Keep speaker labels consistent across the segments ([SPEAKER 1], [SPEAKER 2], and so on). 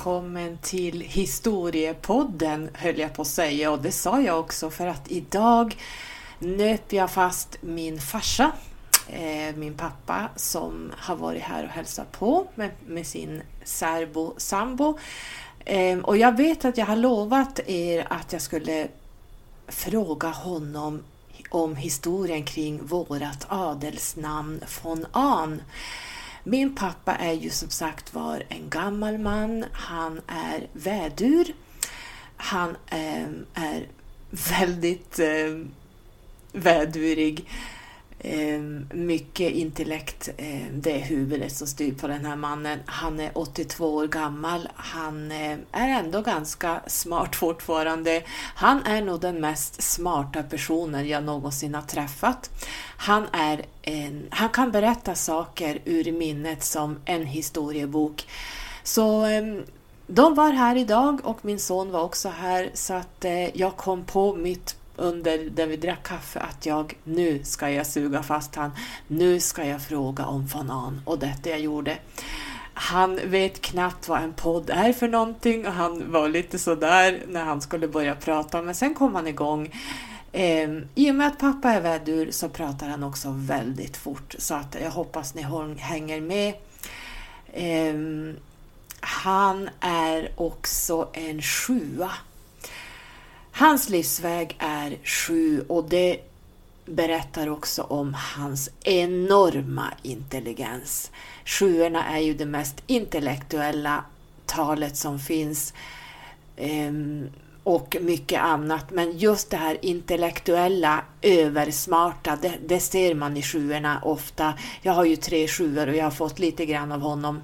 [SPEAKER 1] välkommen till Historiepodden höll jag på att säga och det sa jag också för att idag nöp jag fast min farsa, eh, min pappa som har varit här och hälsat på med, med sin särbo sambo. Eh, och jag vet att jag har lovat er att jag skulle fråga honom om historien kring vårat adelsnamn von Ahn. Min pappa är ju som sagt var en gammal man. Han är vädur. Han eh, är väldigt eh, vädurig. Ehm, mycket intellekt, ehm, det är huvudet som styr på den här mannen. Han är 82 år gammal. Han eh, är ändå ganska smart fortfarande. Han är nog den mest smarta personen jag någonsin har träffat. Han, är en, han kan berätta saker ur minnet som en historiebok. Så ehm, de var här idag och min son var också här så att eh, jag kom på mitt under där vi drack kaffe att jag nu ska jag suga fast han. Nu ska jag fråga om fanan och detta jag gjorde. Han vet knappt vad en podd är för någonting och han var lite sådär när han skulle börja prata men sen kom han igång. Ehm, I och med att pappa är vädur så pratar han också väldigt fort så att jag hoppas ni hänger med. Ehm, han är också en sjua Hans livsväg är sju och det berättar också om hans enorma intelligens. Sjuorna är ju det mest intellektuella talet som finns ehm, och mycket annat. Men just det här intellektuella, översmarta, det, det ser man i sjuorna ofta. Jag har ju tre sjuor och jag har fått lite grann av honom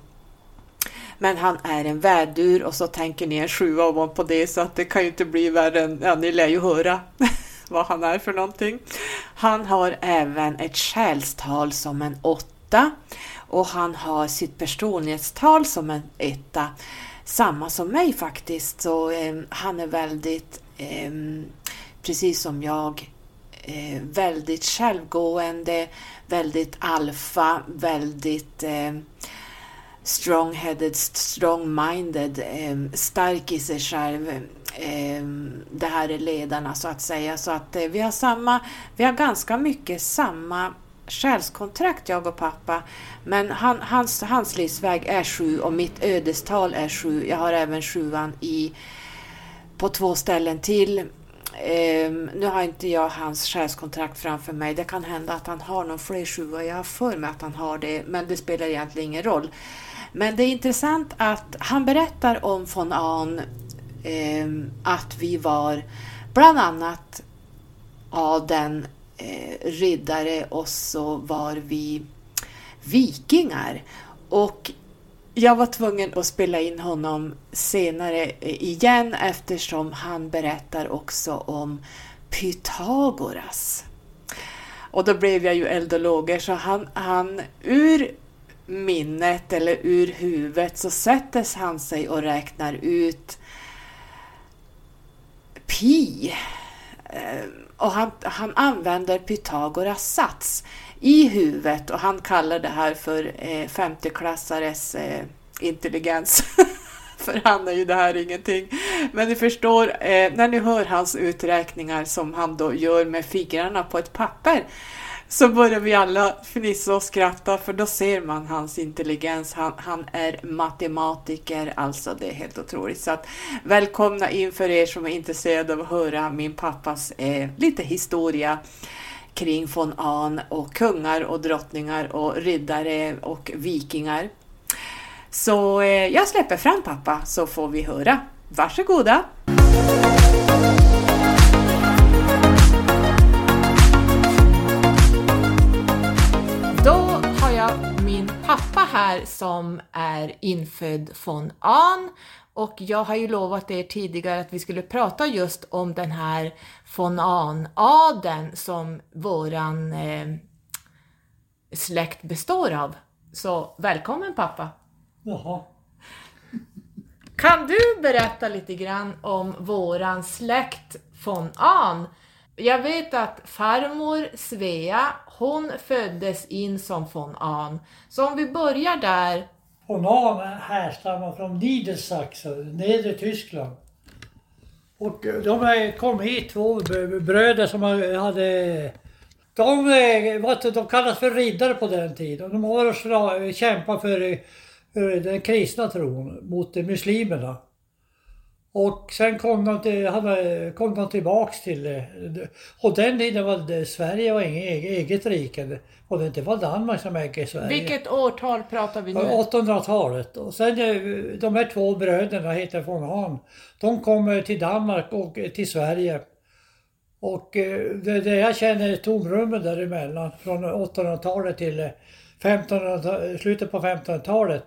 [SPEAKER 1] men han är en vädur och så tänker ni en sjua ovanpå det så att det kan ju inte bli värre än, ja ni lär ju höra vad han är för någonting. Han har även ett själstal som en åtta och han har sitt personlighetstal som en etta. Samma som mig faktiskt, så eh, han är väldigt, eh, precis som jag, eh, väldigt självgående, väldigt alfa, väldigt eh, strong-headed, strong-minded, ehm, stark i sig själv. Ehm, det här är ledarna så att säga. Så att eh, vi har samma, vi har ganska mycket samma själskontrakt jag och pappa. Men han, hans, hans livsväg är sju och mitt ödestal är sju. Jag har även sjuan i, på två ställen till. Um, nu har inte jag hans själskontrakt framför mig. Det kan hända att han har någon fler sjua. Jag har för mig att han har det, men det spelar egentligen ingen roll. Men det är intressant att han berättar om von Ahn eh, att vi var bland annat adeln, eh, riddare och så var vi vikingar. Och jag var tvungen att spela in honom senare eh, igen eftersom han berättar också om Pythagoras. Och då blev jag ju eld och lågor så han, han ur minnet eller ur huvudet så sätter han sig och räknar ut pi. Eh, och han, han använder Pythagoras sats i huvudet och han kallar det här för eh, femteklassares eh, intelligens. för han är ju det här ingenting. Men ni förstår, eh, när ni hör hans uträkningar som han då gör med fingrarna på ett papper så börjar vi alla fnissa och skratta för då ser man hans intelligens. Han, han är matematiker, alltså det är helt otroligt. Så att, välkomna in för er som är intresserade av att höra min pappas eh, lite historia kring von Ahn och kungar och drottningar och riddare och vikingar. Så eh, jag släpper fram pappa så får vi höra. Varsågoda! Mm. Här som är infödd von Ahn och jag har ju lovat er tidigare att vi skulle prata just om den här von Ahn-adeln som våran eh, släkt består av. Så välkommen pappa!
[SPEAKER 2] Jaha.
[SPEAKER 1] Kan du berätta lite grann om våran släkt von Ahn? Jag vet att farmor Svea, hon föddes in som von Ahn. Så om vi börjar där,
[SPEAKER 2] von Ahn härstammar från Niedersachsen, nedre Tyskland. Och eh, de kom hit, två bröder som hade... De, eh, de kallas för riddare på den tiden. De har kämpat för, eh, för den kristna tron mot muslimerna. Och sen kom de, till, hade, kom de tillbaks till... eh, Och den tiden var Sverige var inget eget, rike. Och det var Danmark som ägde Sverige.
[SPEAKER 3] Vilket årtal pratar vi nu?
[SPEAKER 2] 800-talet. Och sen eh, de här två bröderna heter von Hahn. De kommer till Danmark och eh, till Sverige. Och eh, det, det jag känner är tomrummet däremellan från 800-talet till eh, 1500, slutet på 1500-talet.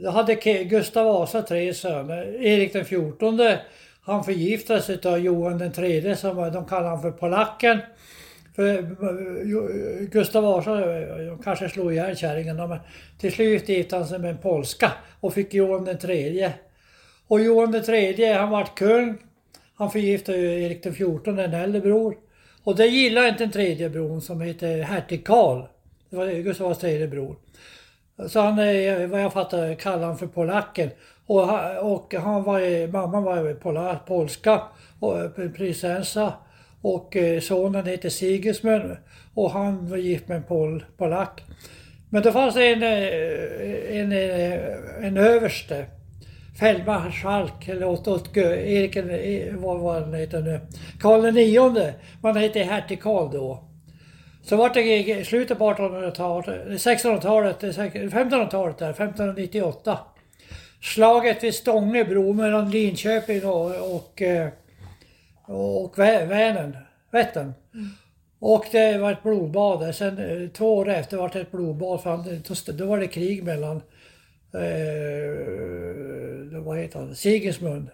[SPEAKER 2] Då hade Gustav Vasa tre söner. Erik den XIV, han förgiftades utav av Johan den tredje som de kallar han för polacken. För eh, Gustav Vasa eh, kanske slog ihjäl kärringen men till slut gifte han sig med en polska och fick Johan den tredje. Och Johan den tredje, han vart kung. Han förgiftade ju Erik den XIV, en äldre bror. Och det gillade inte den tredje bron som heter hertig Karl. Det var Gustav Vasas tredje bror. Så han, är, vad jag fattar, kallade han för polacken. Och, och han var, mamman var pola, polska, och eh, prinsessa. Och eh, sonen heter Sigismund och han var gift med en pol, polack. Men då fanns en, eh, en, en, en överste, fältmarskalk, eller åt, åt Erik, vad var han heter nu, Karl IX. Man hette hertig Karl då. Så vart det i slutet på 1800-talet, 1600-talet, 1500-talet där, 1598. Slaget vid Stångebro mellan Linköping och, och, eh, och Vänern, Vättern. Och det var ett blodbad där. Sen eh, två år efter var det ett blodbad. För då, var det krig mellan, eh, vad heter han, Sigismund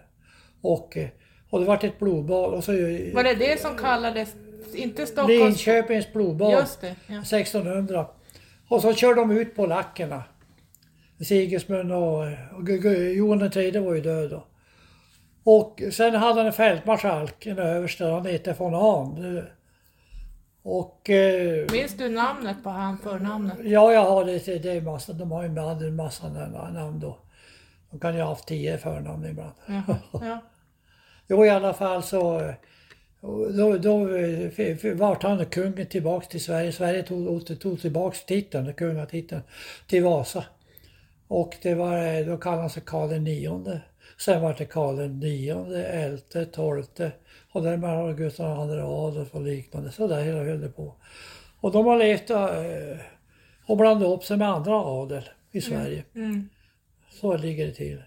[SPEAKER 2] och, eh, och det var ett blodbad. Och så,
[SPEAKER 3] Var det det som kallades, inte Stockholms...
[SPEAKER 2] Linköpings blodbad.
[SPEAKER 3] Just det. Ja.
[SPEAKER 2] 1600. Och så körde de ut polackerna. Sigismund och, och Johan tredje var ju död då. Och sen hade han en fältmarskalk, en överste, han hette von Ahn. Och eh,
[SPEAKER 3] Minns du namnet på han, förnamnet?
[SPEAKER 2] ja, jag har det, det är massa, de har ju hade en massa na- namn då. De kan ju ha haft tio förnamn ibland.
[SPEAKER 3] Jaha, ja.
[SPEAKER 2] Jo, i alla fall så eh, då, då vart han kungen tillbaks till Sverige. Sverige tog, tog tillbaks titeln, kungatiteln, till Vasa. Och det var, då kallade han sig Karl nionde. Sen var det Karl nionde, elfte, tolfte och därmed har Gustav II Adolf och liknande. Så där hela höll det på. Och de har levt eh, och blandat upp sig med andra adel i Sverige.
[SPEAKER 3] Mm.
[SPEAKER 2] Så ligger det till.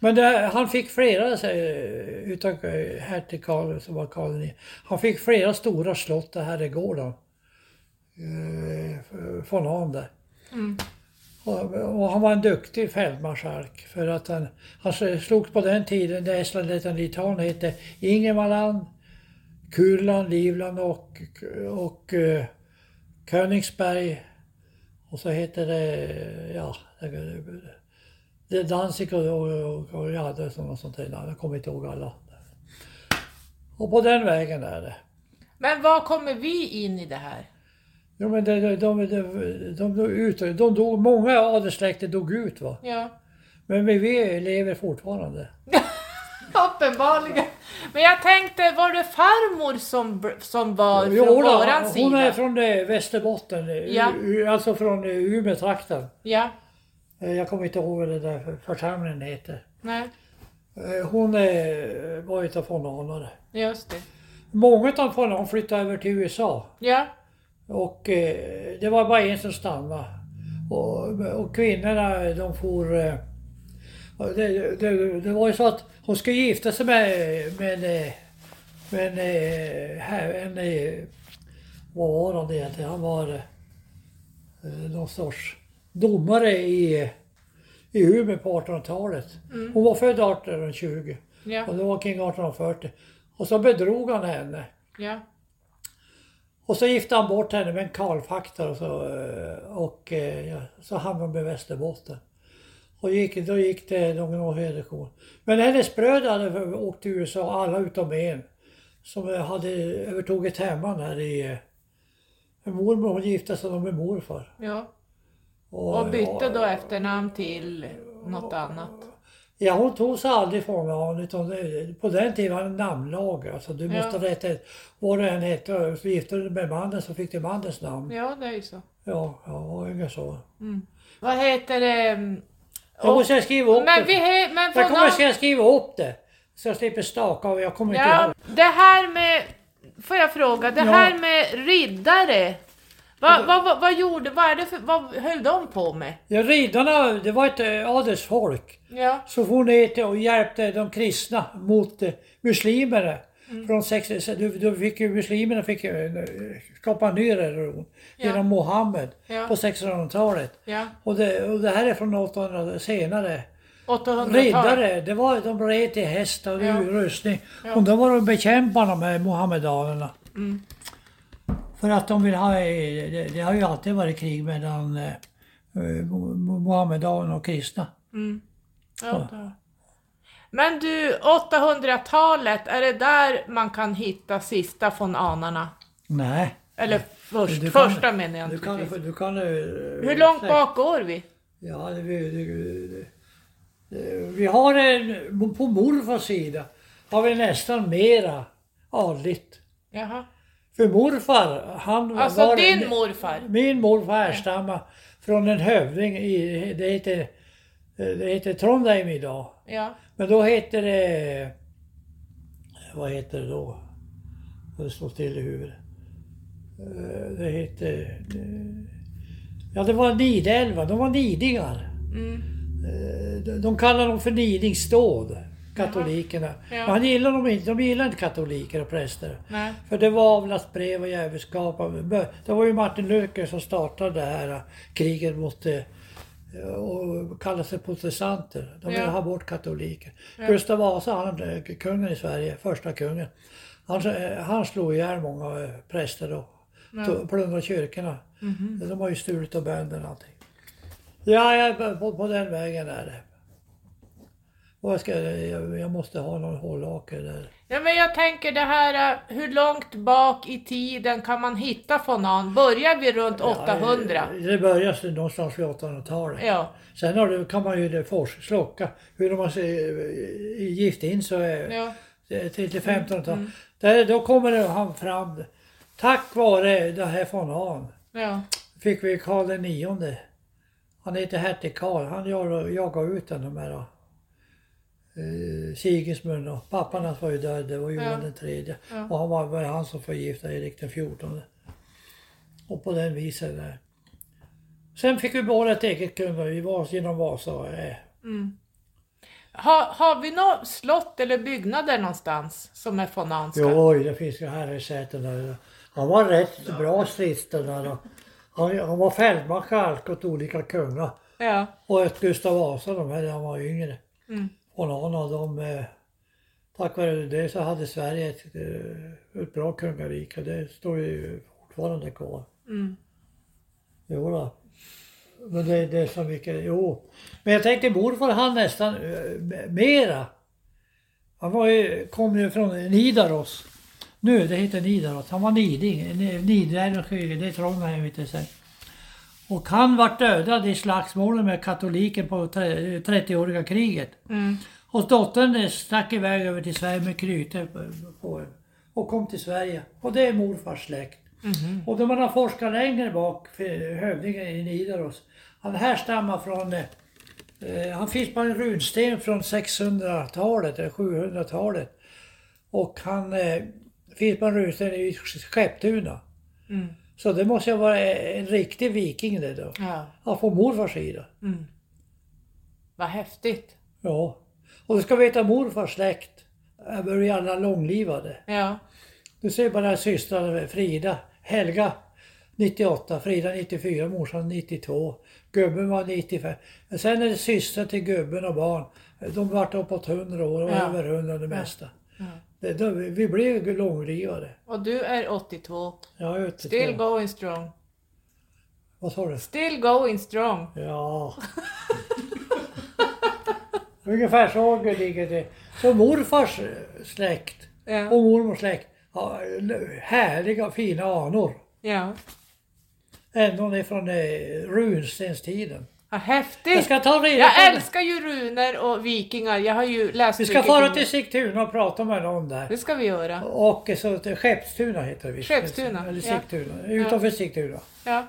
[SPEAKER 2] Men det, han fick flera, eh, hertig Karl som var Karl IX, han fick flera stora slott och herrgårdar. Eh, från han där.
[SPEAKER 3] Mm.
[SPEAKER 2] Och, och han var en duktig fältmarskalk för att han, han slogs på den tiden där Estland, Lettland, Litauen hette Ingermanland, Kurland, Livland och, och uh, Königsberg. Och så heter det, ja, det, det är Danzig och, och, och, och ja, det är sånt, där. Jag kommer inte ihåg alla. Och på den vägen är det.
[SPEAKER 3] Men var kommer vi in i det här?
[SPEAKER 2] Jo men de, de, de, de, dog ut, de dog, många adelssläkter dog ut va.
[SPEAKER 3] Ja,
[SPEAKER 2] Men vi, lever fortfarande.
[SPEAKER 3] uppenbarligen. Men jag tänkte, var det farmor som, som var från
[SPEAKER 2] Jo, då,
[SPEAKER 3] våran
[SPEAKER 2] hon
[SPEAKER 3] sida?
[SPEAKER 2] är från eh, Västerbotten, eh,
[SPEAKER 3] Ja.
[SPEAKER 2] Alltså från eh, Umeå-trakten.
[SPEAKER 3] Ja,
[SPEAKER 2] Jag kommer inte ihåg vad den där församlingen heter.
[SPEAKER 3] nej,
[SPEAKER 2] Eh, Hon eh, var utav fonanare.
[SPEAKER 3] just det.
[SPEAKER 2] Många av fonan flyttade över till USA.
[SPEAKER 3] Ja,
[SPEAKER 2] Och eh, det var bara en som stannade. Och, och kvinnorna de for... Eh, det, det, det var ju så att hon skulle gifta sig med, med, eh, med en, eh, en, eh, vad var han egentligen? Han var eh, någon sorts domare i, i Umeå på 1800-talet. Hon var född 1820
[SPEAKER 3] ja,
[SPEAKER 2] och det var kring 1840. Och så bedrog han henne.
[SPEAKER 3] ja.
[SPEAKER 2] Och så gifte han bort henne med en karlfaktor och så, eh, och eh, ja, så hamnade hon med Västerbotten. Och gick, då gick det någon högre Men hennes bröder hade åkt till USA, alla utom en. Som hade övertagit hemman här i... eh, Mormor hon gifte sig med morfar.
[SPEAKER 3] ja. Och bytte då efternamn till något annat?
[SPEAKER 2] Ja, hon tog sig aldrig från honom. Utan det- på den tiden var det namnlag. Alltså, du
[SPEAKER 3] Ja.
[SPEAKER 2] måste rätta ett, vad det än hette. Så gifte du dig med mannen så fick du mannens namn.
[SPEAKER 3] Ja, det är ju så.
[SPEAKER 2] Ja, ja ungefär så.
[SPEAKER 3] Vad heter det? mm,
[SPEAKER 2] Jag måste skriva upp
[SPEAKER 3] Men
[SPEAKER 2] det.
[SPEAKER 3] vi he, men
[SPEAKER 2] Jag kommer
[SPEAKER 3] någon-
[SPEAKER 2] skriva upp det. Så jag slipper staka och jag kommer inte
[SPEAKER 3] Ja,
[SPEAKER 2] ihåg.
[SPEAKER 3] det här med... Får jag fråga? Det
[SPEAKER 2] Ja.
[SPEAKER 3] här med riddare. Vad, vad, vad, vad gjorde... Vad, är det för, vad höll de på med?
[SPEAKER 2] Ja, riddarna, det var ett eh, adelsfolk.
[SPEAKER 3] Ja.
[SPEAKER 2] Så for ner till och hjälpte de kristna mot eh, muslimerna.
[SPEAKER 3] Mm.
[SPEAKER 2] Från sex, då, då fick ju muslimerna fick eh, skapa en ny religion
[SPEAKER 3] Ja.
[SPEAKER 2] genom Mohammed
[SPEAKER 3] Ja.
[SPEAKER 2] på 1600-talet.
[SPEAKER 3] Ja.
[SPEAKER 2] Och det, och det här är från 800 senare.
[SPEAKER 3] 800-tal.
[SPEAKER 2] Riddare, det var, de red till häst och
[SPEAKER 3] Ja.
[SPEAKER 2] rustning.
[SPEAKER 3] Ja.
[SPEAKER 2] Och då var de bekämparna med Mohammedanerna.
[SPEAKER 3] Mm.
[SPEAKER 2] För att de vill ha, eh, det, det har ju alltid varit krig mellan eh, eh, Mohammedanerna och kristna.
[SPEAKER 3] Mm. Ja. Men du, 800-talet, är det där man kan hitta sista från anarna?
[SPEAKER 2] Nej.
[SPEAKER 3] Eller först,
[SPEAKER 2] Du kan-
[SPEAKER 3] första menar jag
[SPEAKER 2] Du kan, du kan, eh,
[SPEAKER 3] Hur långt
[SPEAKER 2] säkert-
[SPEAKER 3] bak går vi?
[SPEAKER 2] Ja, det, vi, det, det, vi har en, på morfars sida har vi nästan mera adligt.
[SPEAKER 3] Jaha.
[SPEAKER 2] För morfar, han
[SPEAKER 3] Alltså
[SPEAKER 2] var...
[SPEAKER 3] din
[SPEAKER 2] en-
[SPEAKER 3] morfar?
[SPEAKER 2] Min morfar härstammar från en hövding i, det heter, det heter Trondheim idag.
[SPEAKER 3] Ja.
[SPEAKER 2] Men då heter det, vad heter det då? Det står still i huvudet. Eh, Det heter, ja det var Nidelva, de var nidingar.
[SPEAKER 3] Mm.
[SPEAKER 2] Eh, de- De kallar dem för nidingsståd, katolikerna.
[SPEAKER 3] Ja.
[SPEAKER 2] Han gillar dem inte, de gillar inte katoliker och präster.
[SPEAKER 3] Nej.
[SPEAKER 2] För det var avlatsbrev och djävulskap. Det var ju Martin Luther som startade det här eh, kriget mot eh, och kallade sig protestanter. De ville
[SPEAKER 3] Ja.
[SPEAKER 2] ha bort katoliker. Gustav Vasa, han, kungen i Sverige, första kungen. Han, eh, han slog ihjäl många präster och tog- plundrade kyrkorna.
[SPEAKER 3] Mhm.
[SPEAKER 2] De har ju stulit av bönderna och allting. Ja, på, på den vägen är det. Jag, ska, jag, jag måste ha någon hållhake där.
[SPEAKER 3] Ja, men jag tänker det här, eh, hur långt bak i tiden kan man hitta fonan? Börjar vi runt 800?
[SPEAKER 2] Ja, det börjar någonstans vid 800-talet.
[SPEAKER 3] Ja.
[SPEAKER 2] Sen har det, kan man ju det forska, slocka hur har eh, gift in så är
[SPEAKER 3] Ja.
[SPEAKER 2] till, till 1500-talet. Där, då kommer han fram. Tack vare det här von Hahn
[SPEAKER 3] Ja.
[SPEAKER 2] fick vi Karl den nionde. Han heter hertig Karl. Han jagade ut den de här uh, Sigismund och pappan hans var ju död, det var Johan
[SPEAKER 3] Ja.
[SPEAKER 2] den tredje.
[SPEAKER 3] Ja.
[SPEAKER 2] Och han var, var han som förgiftade Erik den fjortonde. Och på den viset där. Sen fick vi behålla ett eget kung vi var genom Vasa. Eh,
[SPEAKER 3] Mm. Har, har vi något slott eller byggnader någonstans som är fonanska?
[SPEAKER 2] Jo, det finns ju herresäten där. Han var rätt bra stridsden där. Han, han var fältmarskalk åt olika kungar.
[SPEAKER 3] Ja.
[SPEAKER 2] Och ett Gustav Vasa, de här, han var yngre.
[SPEAKER 3] Mm.
[SPEAKER 2] Av dem, eh, tack vare det så hade Sverige ett, eh, ett bra kungarike. Det står ju fortfarande kvar.
[SPEAKER 3] Mm.
[SPEAKER 2] Jo då. Men det, det är så mycket, jo. Men jag tänkte morfar han nästan eh, mera. Han var ju, kom ju från Nidaros. Nu, det heter Nidaros. Han var niding. Nidaros, det är Trondheim du sen. Och han vart dödad i slagsmålet med katoliken på tre- 30-åriga kriget.
[SPEAKER 3] Mm.
[SPEAKER 2] Och dottern stack iväg över till Sverige med kryte på, på och kom till Sverige. Och det är morfars släkt.
[SPEAKER 3] Mhm.
[SPEAKER 2] Och när man har forskat längre bak, hövdingen i Nidaros, han härstammar från, eh, han finns på en runsten från 600-talet eller 700-talet. Och han eh, finns på en runsten i Skepptuna.
[SPEAKER 3] Mm.
[SPEAKER 2] Så det måste ju vara en riktig viking det då.
[SPEAKER 3] Ja.
[SPEAKER 2] Ja, på morfars sida.
[SPEAKER 3] Mm. Vad häftigt.
[SPEAKER 2] Ja. Och du ska veta morfars släkt är ju alla långlivade.
[SPEAKER 3] Ja.
[SPEAKER 2] Du ser bara systrar Frida, Helga 98, Frida 94, morsan 92, gubben var 95. Men sen är det systrar till gubben och barn. De vart uppåt 100 år och
[SPEAKER 3] Ja.
[SPEAKER 2] över 100 det mesta.
[SPEAKER 3] Ja.
[SPEAKER 2] Det, då, vi ju långlivade.
[SPEAKER 3] Och du är 82.
[SPEAKER 2] Ja, jag vet inte.
[SPEAKER 3] Still going strong.
[SPEAKER 2] Vad sa du?
[SPEAKER 3] Still going strong.
[SPEAKER 2] Ja. Ungefär så ligger det. Så morfars släkt
[SPEAKER 3] Ja.
[SPEAKER 2] och mormors släkt har härliga fina anor.
[SPEAKER 3] Ja.
[SPEAKER 2] Ända ifrån eh, runstenstiden.
[SPEAKER 3] Vad
[SPEAKER 2] Jag
[SPEAKER 3] häftigt!
[SPEAKER 2] ska ta reda
[SPEAKER 3] Jag
[SPEAKER 2] det.
[SPEAKER 3] älskar ju runor och vikingar. Jag har ju läst
[SPEAKER 2] Vi ska fara till
[SPEAKER 3] det.
[SPEAKER 2] Sigtuna och prata med någon där.
[SPEAKER 3] Det ska vi göra.
[SPEAKER 2] Och så Skeppstuna heter det visst.
[SPEAKER 3] Skeppstuna,
[SPEAKER 2] Eller
[SPEAKER 3] ja.
[SPEAKER 2] Sigtuna. Utanför Sigtuna.
[SPEAKER 3] Ja.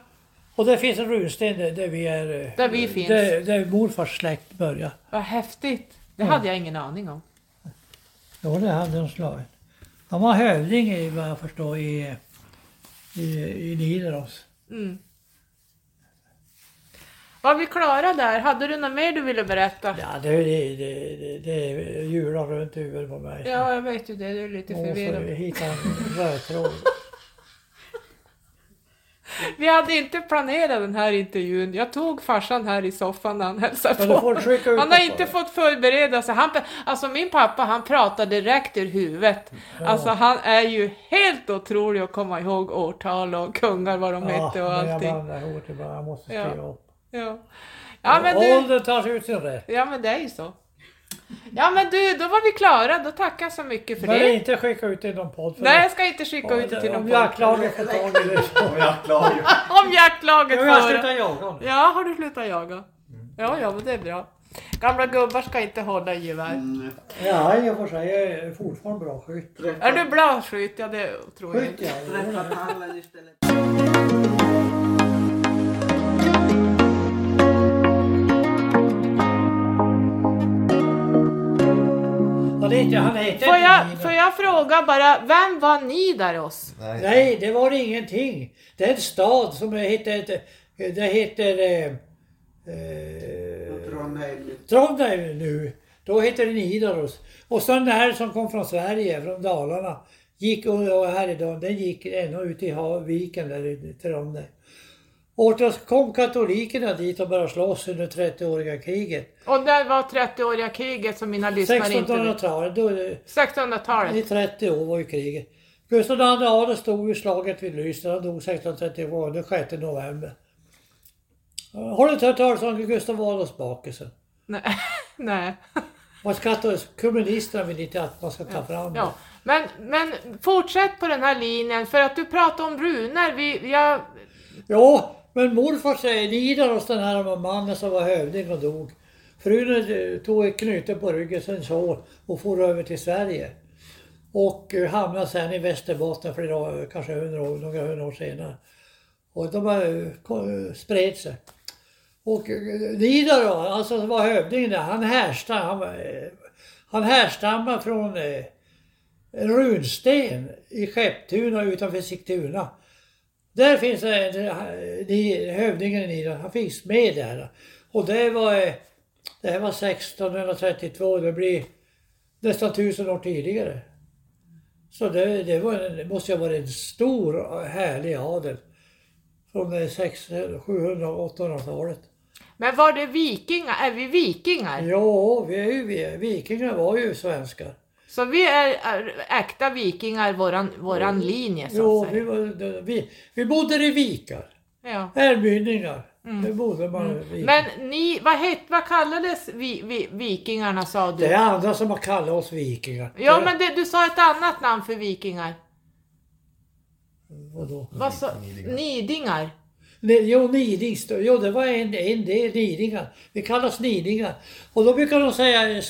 [SPEAKER 2] Och där finns en runsten där, där vi är...
[SPEAKER 3] Där vi finns.
[SPEAKER 2] Där, där morfars släkt börjar.
[SPEAKER 3] Vad häftigt! Det
[SPEAKER 2] Ja.
[SPEAKER 3] hade jag ingen aning om.
[SPEAKER 2] Jo, det hade de slagit. Han var hövding i, vad jag förstår i, i, i Nidaros.
[SPEAKER 3] Mm. Var vi klara där? Hade du något mer du ville berätta?
[SPEAKER 2] Ja, det, det, det, det, det hjular runt huvudet på mig.
[SPEAKER 3] Ja, jag vet ju det. Du är lite
[SPEAKER 2] Måste
[SPEAKER 3] förvirrad.
[SPEAKER 2] hitta en röd.
[SPEAKER 3] Vi hade inte planerat den här intervjun. Jag tog farsan här i soffan när han hälsade på. Han har inte fått förbereda sig. Han, alltså min pappa han pratar direkt ur huvudet. Alltså han är ju helt otrolig att komma ihåg årtal och kungar vad de hette och
[SPEAKER 2] jag
[SPEAKER 3] allting.
[SPEAKER 2] det bara. Jag måste
[SPEAKER 3] Ja.
[SPEAKER 2] skriva upp.
[SPEAKER 3] Ja. Ja, men du,
[SPEAKER 2] Åldern tar ut sin rätt.
[SPEAKER 3] ja men det är ju så. Ja men du, då var vi klara. Då tackar jag så mycket för
[SPEAKER 2] Men
[SPEAKER 3] det.
[SPEAKER 2] inte skicka ut det i någon podd. för
[SPEAKER 3] Nej, jag ska inte skicka ut det till någon
[SPEAKER 2] Om
[SPEAKER 3] podd.
[SPEAKER 2] jaktlaget får tag i det.
[SPEAKER 4] Och jag klarar ju.
[SPEAKER 3] Om jaktlaget
[SPEAKER 2] Ja, jag
[SPEAKER 3] får
[SPEAKER 2] slutar jaga nu.
[SPEAKER 3] Ja, har du slutat jaga? Ja, ja, men det är bra. Gamla gubbar ska inte hålla i gevär.
[SPEAKER 4] Mm,
[SPEAKER 2] Ja, jag får säga jag är fortfarande bra skytt.
[SPEAKER 3] Är du bra skytt? Ja, det tror jag
[SPEAKER 2] Skytt
[SPEAKER 3] inte.
[SPEAKER 2] ja.
[SPEAKER 4] Träffa tallen istället.
[SPEAKER 2] Han heter, han heter
[SPEAKER 3] Får jag, får jag fråga bara, vem var Nidaros?
[SPEAKER 2] Nej, det var ingenting. Det är en stad som heter... Det heter... Eh, eh,
[SPEAKER 4] Trondheim.
[SPEAKER 2] Trondheim nu. Då heter det Nidaros. Och sen det här som kom från Sverige, från Dalarna, gick och och härifrån, den gick ända ut i hav- viken där i Trondheim. Och då kom katolikerna dit och började slåss under 30-åriga kriget.
[SPEAKER 3] Och det var 30-åriga kriget som mina lyssnare inte vet.
[SPEAKER 2] 1600-talet, då, i
[SPEAKER 3] 1600-talet.
[SPEAKER 2] 30 år var ju kriget. Gustav II Adolf stod i slaget vid Lysten, han dog 1632, den 6 november. Har du inte hört talas om Gustav Adolfs bakelse?
[SPEAKER 3] Nej. Nej.
[SPEAKER 2] Man ska ta, kommunisterna vill inte att man ska ta fram det.
[SPEAKER 3] Ja. Men, men fortsätt på den här linjen, för att du pratar om runor. Vi, jag,
[SPEAKER 2] Ja, men morfar säger Nidaros, den här mannen som var hövding och dog. Frun eh, tog ett knyte på ryggen, sen så och for över till Sverige. Och eh, hamnade sen i Västerbotten flera kanske hundra år, några hundra år senare. Och de bara eh, spred sig. Och Nidar Nidaros, alltså som var hövding där, han härstammar, han, han härstammar från en runsten i Skepptuna utanför Sigtuna. Där finns en, de, hövdingen i den, han finns med där. Och det var, eh, det här var 1632, det blir nästan tusen år tidigare. Så det, det, var det måste ha varit en stor härlig adel. Från eh, 600, 700 och 800-talet.
[SPEAKER 3] men var det vikingar? Är vi vikingar?
[SPEAKER 2] Ja, vi är ju, vi, vikingar var ju svenskar.
[SPEAKER 3] Så vi är, är äkta vikingar, våran, våran linje så
[SPEAKER 2] Jo,
[SPEAKER 3] att
[SPEAKER 2] vi,
[SPEAKER 3] säga.
[SPEAKER 2] var, vi, vi bodde i vikar.
[SPEAKER 3] Ja.
[SPEAKER 2] Ärmynningar. Det bodde man i vikar.
[SPEAKER 3] Men ni, vad, het, vad kallades vi, vi, vikingarna sa du?
[SPEAKER 2] Det är andra som har kallat oss vikingar.
[SPEAKER 3] Ja
[SPEAKER 2] Det-
[SPEAKER 3] men det, du sa ett annat namn för vikingar.
[SPEAKER 2] Vadå?
[SPEAKER 3] Vad sa, nidingar.
[SPEAKER 2] Jo, nidings, jo det var en, en del nidingar. Vi kallas nidingar. Och då brukar de säga,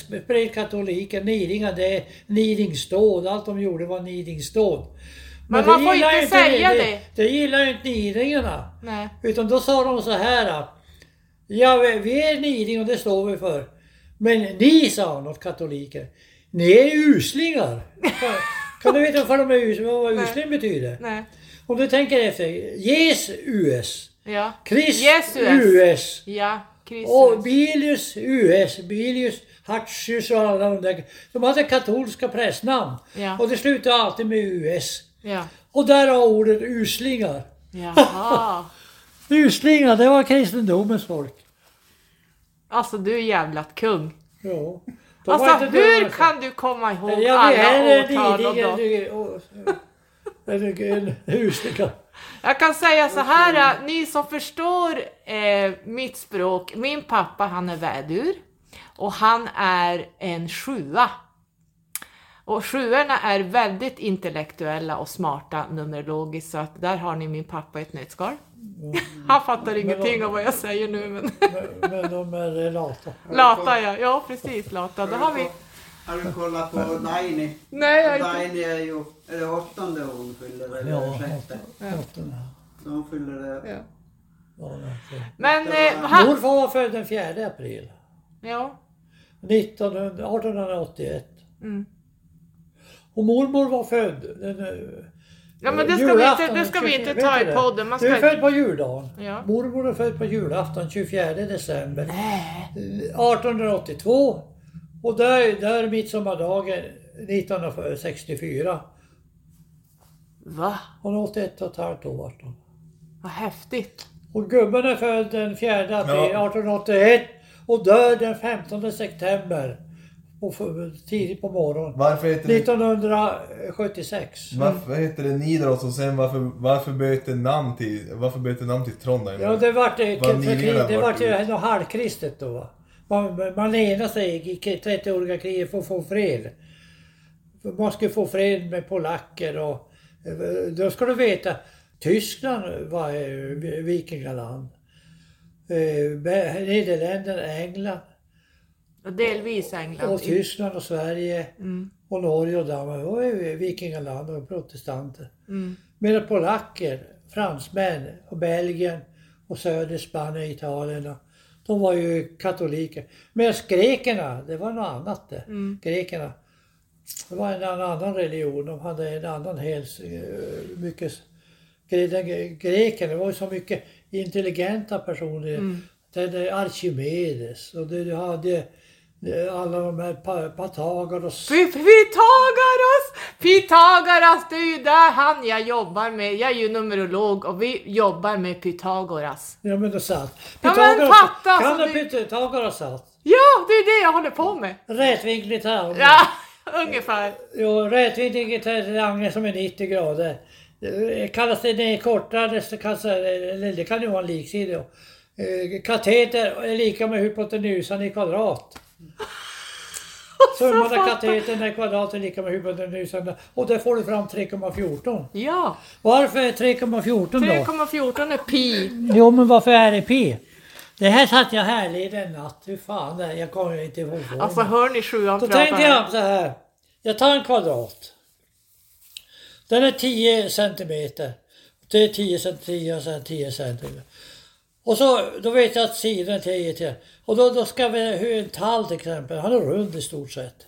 [SPEAKER 2] katoliker, nidingar det är nidingsdåd. Allt de gjorde var nidingsdåd.
[SPEAKER 3] Men
[SPEAKER 2] det
[SPEAKER 3] man får
[SPEAKER 2] gillar
[SPEAKER 3] inte säga
[SPEAKER 2] det.
[SPEAKER 3] det.
[SPEAKER 2] Det gillar ju inte nidingarna.
[SPEAKER 3] Nej.
[SPEAKER 2] Utan då sa de så här. Ja, vi- är nidingar och det står vi för. Men ni, sa han åt katoliker, ni är uslingar. Kan, kan du veta vad, de är, us- vad usling betyder?
[SPEAKER 3] Nej.
[SPEAKER 2] Om du tänker efter. Jes US.
[SPEAKER 3] Ja.
[SPEAKER 2] Chris
[SPEAKER 3] Jesus.
[SPEAKER 2] US.
[SPEAKER 3] Ja. Kristus.
[SPEAKER 2] Och Bilius US. Bilius Hartius och alla de där. De hade katolska prästnamn.
[SPEAKER 3] Ja.
[SPEAKER 2] Och det slutade alltid med US.
[SPEAKER 3] Ja.
[SPEAKER 2] Och där har ordet uslingar.
[SPEAKER 3] Jaha.
[SPEAKER 2] Uslingar, det var kristendomens folk.
[SPEAKER 3] Alltså du är jävla kung.
[SPEAKER 2] Ja. De
[SPEAKER 3] Alltså hur kan du komma ihåg
[SPEAKER 2] Ja, vi
[SPEAKER 3] alla
[SPEAKER 2] är
[SPEAKER 3] årtal
[SPEAKER 2] Lidingö. Huslingar.
[SPEAKER 3] Jag kan säga så här, äh, ni som förstår eh, mitt språk. Min pappa han är vädur och han är en sjua. Och sjuorna är väldigt intellektuella och smarta numerologiskt så att där har ni min pappa i ett nötskal. Han fattar ingenting av vad jag säger nu men
[SPEAKER 2] Men, men de är lata.
[SPEAKER 3] lata ja, ja precis lata. Då har vi...
[SPEAKER 4] Har du kollat på Daini?
[SPEAKER 3] Nej, jag har inte...
[SPEAKER 4] Daini är ju, är det åttonde hon fyller eller
[SPEAKER 2] Ja,
[SPEAKER 4] sjätte?
[SPEAKER 2] åttonde.
[SPEAKER 4] Så hon fyller det.
[SPEAKER 3] Ja.
[SPEAKER 2] Ja.
[SPEAKER 3] Men eh, han...
[SPEAKER 2] Morfar var född den 4 april.
[SPEAKER 3] Ja.
[SPEAKER 2] 1900, 1881.
[SPEAKER 3] Mm.
[SPEAKER 2] Och mormor var född den, eh,
[SPEAKER 3] Ja men det ska vi inte, det ska vi
[SPEAKER 2] 24
[SPEAKER 3] inte ta i podden. Man
[SPEAKER 2] Du är
[SPEAKER 3] ska...
[SPEAKER 2] född på juldagen.
[SPEAKER 3] Ja.
[SPEAKER 2] Mormor är född på julafton 24 december. Eh, 1882. Och där, där midsommardagen 1964.
[SPEAKER 3] Va?
[SPEAKER 2] Hon är 81 och ett halvt år vart hon.
[SPEAKER 3] Vad häftigt.
[SPEAKER 2] Och gubben är född den 4 april
[SPEAKER 5] Ja.
[SPEAKER 2] 1881 och dör den 15 september. Och tidigt på morgonen.
[SPEAKER 5] Varför heter det,
[SPEAKER 2] 1976.
[SPEAKER 5] varför heter det Nidaros och sen varför, varför bytte namn till, varför bytte namn till Trondheim?
[SPEAKER 2] Ja, det vart det,
[SPEAKER 5] ni
[SPEAKER 2] det, det
[SPEAKER 5] vart
[SPEAKER 2] ju något halvkristet då. Man, man enade sig i 30-åriga kriget för att få fred. Man skulle få fred med polacker och då ska du veta Tyskland var eh, vikingaland. Eh, Nederländerna, England
[SPEAKER 3] Och delvis England.
[SPEAKER 2] och Tyskland och Sverige
[SPEAKER 3] Mm.
[SPEAKER 2] och Norge och Danmark var ju vikingaland och protestanter.
[SPEAKER 3] Mm.
[SPEAKER 2] Medan polacker, fransmän och Belgien och söder Spanien, Italien, de var ju katoliker. Medan grekerna, det var något annat det.
[SPEAKER 3] Mm.
[SPEAKER 2] Grekerna, det var en annan religion, de hade en annan helt, eh, mycket... gre- den- Grekerna, det var ju så mycket intelligenta personer.
[SPEAKER 3] Mm.
[SPEAKER 2] Den är Archimedes och du hade eh, alla de här Pythagoras.
[SPEAKER 3] Py- Pythagoras! Pythagoras, det är ju där han jag jobbar med. Jag är ju numerolog och vi jobbar med Pythagoras.
[SPEAKER 2] Ja men det är sant.
[SPEAKER 3] Ja, men fatta,
[SPEAKER 2] kan du Pythagoras sats?
[SPEAKER 3] Ja, det är det jag håller på med.
[SPEAKER 2] Rätvinklig triangel.
[SPEAKER 3] Ja, ungefär.
[SPEAKER 2] Jo, rätvinklig triangel som är 90 grader. Kallas det ner kortare, så kallas det, det kan ju vara en liksida. Eh, Kateter är lika med hypotenusan i kvadrat. Summan av katetern i kvadrat är lika med hypotenusan och där får du fram 3,14.
[SPEAKER 3] Ja,
[SPEAKER 2] Varför är 3,14 då?
[SPEAKER 3] 3,14 är pi.
[SPEAKER 2] Jo men varför är det pi? Det här satt jag härlig en natt. Hur fan det är, jag kommer inte ihåg. vad.
[SPEAKER 3] Alltså hör ni sjuan
[SPEAKER 2] Då
[SPEAKER 3] prata
[SPEAKER 2] tänkte
[SPEAKER 3] här?
[SPEAKER 2] jag så här. Jag tar en kvadrat. Den är 10 centimeter. Det är 10 centimeter och sen 10 centimeter. Och så, då vet jag att sidan är 10 till. Och då, då ska vi, hur en tall till exempel, han är rund i stort sett.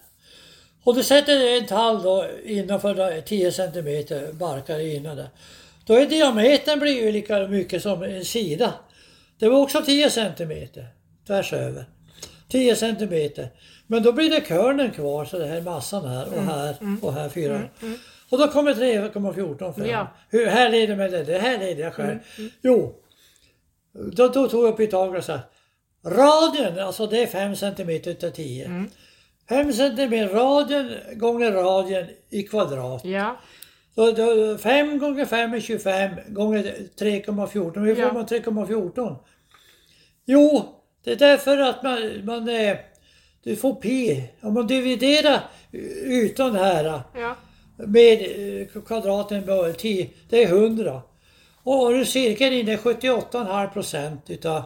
[SPEAKER 2] Och du sätter en tall då innanför då 10 centimeter barkar innan det. Då är diametern blir ju lika mycket som en sida. Det var också 10 centimeter tvärs över. 10 centimeter. Men då blir det körnen kvar, så det här är massan här och här och här fyra. Och då kommer 3,14 fram.
[SPEAKER 3] Ja.
[SPEAKER 2] Hur här leder med det? Det här leder jag själv. Jo, då, då tog jag Pythagoras så här. Radien, alltså det är 5 centimeter utav 10. 5 centimeter radien gånger radien i kvadrat.
[SPEAKER 3] Ja,
[SPEAKER 2] Då, 5 gånger 5 är 25 gånger 3,14. Hur får
[SPEAKER 3] Ja.
[SPEAKER 2] man 3,14? Jo, det är därför att man, man eh, du får pi. Om man dividerar ytan här
[SPEAKER 3] ja.
[SPEAKER 2] med eh, kvadraten på 10, det är 100. Och har du cirkeln in, det är 78,5 procent utav eh,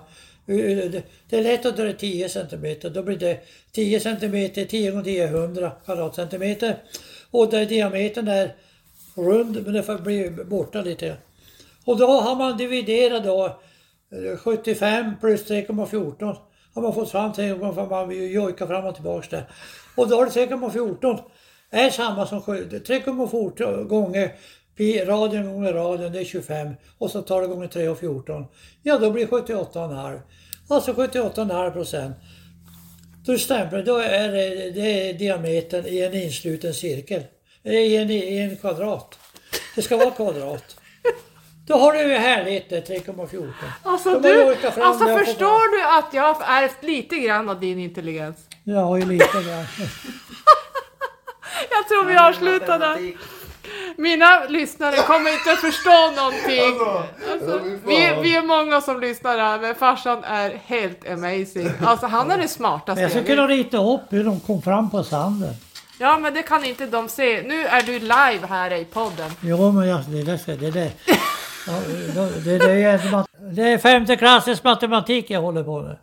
[SPEAKER 2] det det är lätt att dra 10 centimeter, då blir det 10 centimeter, 10 gånger 10 är 100 kvadratcentimeter. Och där diametern är rund, men det får bli borta lite. Och då har man dividerat då eh, 75 plus 3,14 har man fått fram 3,5, man vill ju jojka fram och tillbaks där. Och då har du 3,14 är samma som 3,14 gånger pi, radien gånger radien, det är 25. Och så tar du gånger 3 och 14. Ja, då blir det 78,5. Alltså 78,5 procent. Då stämplar då är det, det är diametern i en insluten cirkel. Eh, I en, I en kvadrat. Det ska vara kvadrat. Då har du ju härligt det, 3,14.
[SPEAKER 3] Alltså
[SPEAKER 2] Då
[SPEAKER 3] du, alltså förstår du att jag har ärvt lite grann av din intelligens?
[SPEAKER 2] Jag har ju lite grann.
[SPEAKER 3] Jag tror vi avslutar där. Mina lyssnare kommer inte att förstå någonting. Alltså, vi, vi är många som lyssnar här, men farsan är helt amazing. Alltså han är det smartaste
[SPEAKER 2] Jag skulle kunna rita upp hur de kom fram på sanden.
[SPEAKER 3] Ja, men det kan inte de se. Nu är du live här i podden.
[SPEAKER 2] Jo, men jag, det där det, det. Ja, det, det, är, det är femte klassens matematik jag håller på med.